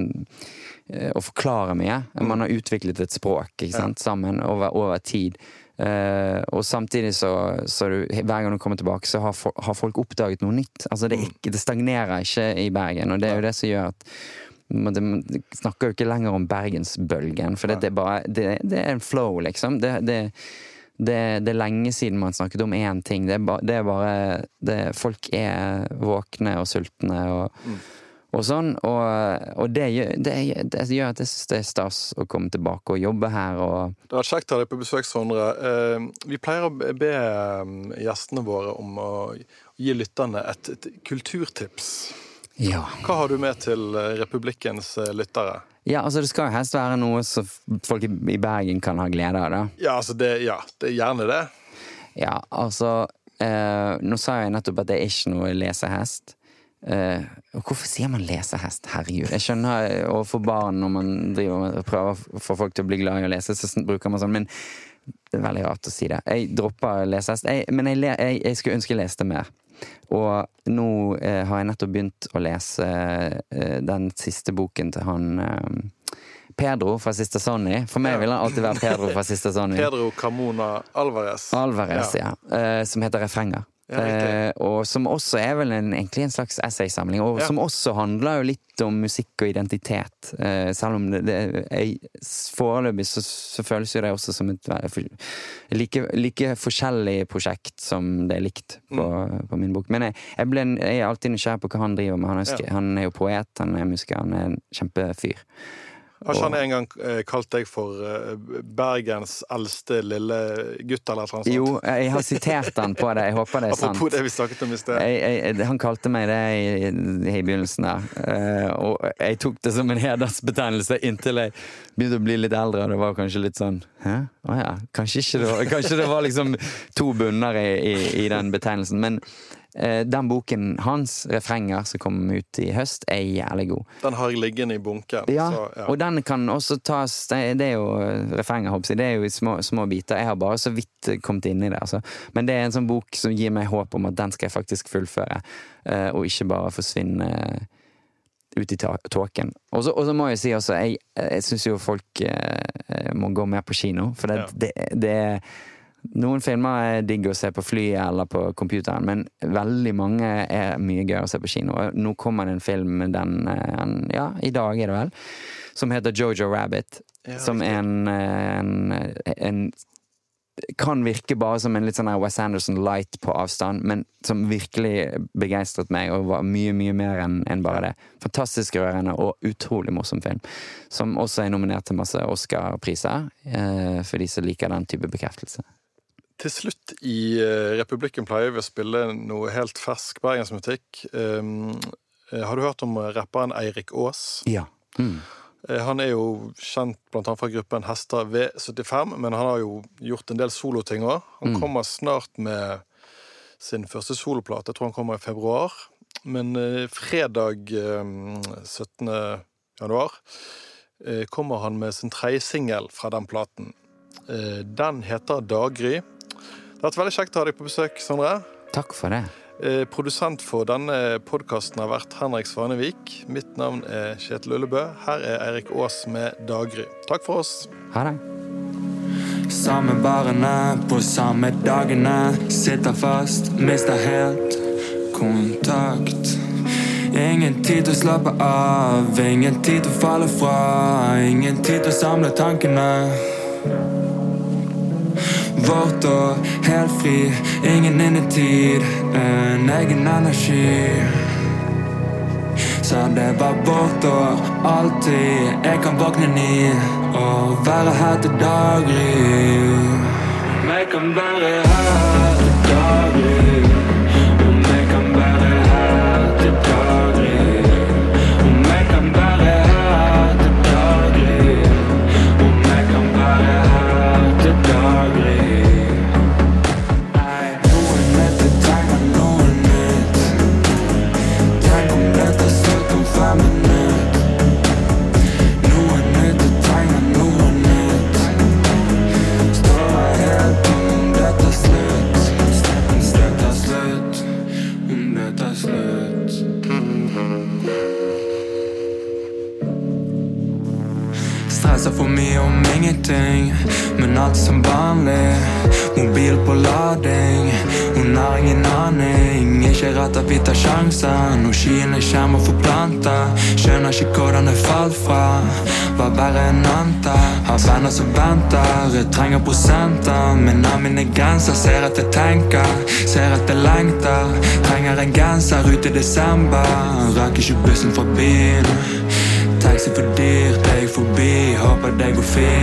B: eh, å forklare mye. Man har utviklet et språk sant, sammen over, over tid. Uh, og samtidig så, så du, hver gang du kommer tilbake, så har, for, har folk oppdaget noe nytt. Altså det, er ikke, det stagnerer ikke i Bergen, og det er jo det som gjør at man, det, man snakker jo ikke lenger om bergensbølgen, for det, det, er bare, det, det er en flow, liksom. Det, det, det, det er lenge siden man snakket om én ting. Det er, ba, det er bare det, Folk er våkne og sultne og, og sånn. Og, og det, gjør, det, det gjør at jeg syns det er stas å komme tilbake og jobbe her og
A: Det har vært kjekt å ha deg på besøk, Sondre. Eh, Vi pleier å be eh, gjestene våre om å gi lytterne et, et kulturtips.
B: Ja.
A: Hva har du med til eh, Republikkens lyttere?
B: Ja, altså det skal jo helst være noe som folk i Bergen kan ha glede av, da.
A: Ja, altså det, ja, det er gjerne det.
B: Ja, altså eh, Nå sa jeg nettopp at det er ikke noe lesehest. Eh, hvorfor sier man lesehest? Herregud. Jeg skjønner eh, overfor barn når man driver med, prøver å få folk til å bli glad i å lese, så bruker man sånn, men det er veldig rart å si det. Jeg dropper lesehest, jeg, men jeg, jeg, jeg skulle ønske jeg leste mer. Og nå eh, har jeg nettopp begynt å lese eh, den siste boken til han eh, Pedro fra Sista Sonny. For meg
A: Ja.
B: vil han alltid være Pedro fra Sista Sonny.
A: Pedro Carmona Alvarez.
B: Alvarez, ja. Eh, som heter Refrenger.
A: Ja.
B: Eh, og som også er vel en, egentlig en slags essaysamling, og
A: Ja.
B: som også handler jo litt om musikk og identitet. Eh, selv om det, det foreløpig så, så føles jo det også som et like, like forskjellig prosjekt som det er likt på,
A: Mm.
B: på min bok. Men jeg, jeg, ble, jeg er alltid nysgjerrig på hva han driver med. Han er, sk- han er jo poet, han er musiker, han er en kjempefyr.
A: Har ikke han en gang eh, kalt deg for eh, Bergens eldste lille gutt, eller noe sånt?
B: Jo, jeg har sitert han på det. Jeg håper det er sant.
A: Apropos det vi snakket om i sted.
B: Jeg, jeg, han kalte meg det i, i begynnelsen der. Uh, og jeg tok det som en hedersbetegnelse inntil jeg begynte å bli litt eldre, og det var kanskje litt sånn Hæ? Å oh, ja. Kanskje, det var, kanskje det var liksom to bunner i, i, i den betegnelsen. Men Eh, den boken hans, 'Refrenger', som kom ut i høst, er jævlig god.
A: Den har jeg liggende i bunken.
B: Ja, så, ja. og den kan også tas Det er jo refrenger, jeg. Det er jo i små, små, biter. Jeg har bare så vidt kommet inn i det. Altså. Men det er en sånn bok som gir meg håp om at den skal jeg faktisk fullføre, eh, og ikke bare forsvinne ut i tåken. Og så må jeg si også, jeg, jeg syns jo folk eh, må gå mer på kino, for det, ja. det, det er noen filmer er digg å se på flyet eller på computeren, men veldig mange er mye gøyere å se på kino. Nå kommer det en film den en, Ja, i dag er det vel. Som heter Jojo Rabbit. Ja, som er en, en, en, Kan virke bare som en litt sånn West Anderson light på avstand, men som virkelig begeistret meg, og var mye, mye mer enn en bare det. Fantastisk rørende og utrolig morsom film. Som også er nominert til masse Oscar-priser, eh, for de som liker den type bekreftelse.
A: Til slutt i uh, Republikken pleier vi å spille noe helt fersk bergensmusikk. Um, har du hørt om rapperen Eirik Aas?
B: Ja. Mm.
A: Han er jo kjent annet fra gruppen Hester V75, men han har jo gjort en del soloting òg. Han mm. kommer snart med sin første soloplate. Jeg tror han kommer i februar. Men eh, fredag 17. januar kommer han med sin tredje singel fra den platen. Den heter Daggry. Det har vært veldig kjekt å ha deg på besøk, Sondre.
B: Takk for det.
A: Eh, produsent for denne podkasten har vært Henrik Svanevik. Mitt navn er Kjetil Ullebø. Her er Eirik Aas med Daggry. Takk for oss.
B: Ha det.
C: Samme barene på samme dagene. Sitter fast, mister helt kontakt. Ingen tid til å slappe av, ingen tid til å falle fra. Ingen tid til å samle tankene vårt og helt fri. Ingen innetid, en egen energi. Så det var vårt år, alltid. Jeg kan våkne ni og være her til daggry. Jeg kan være her til daggry. Desember. Rakk ikke bussen fra byen. Taxi for dyrt, jeg forbi, håper deg går fint.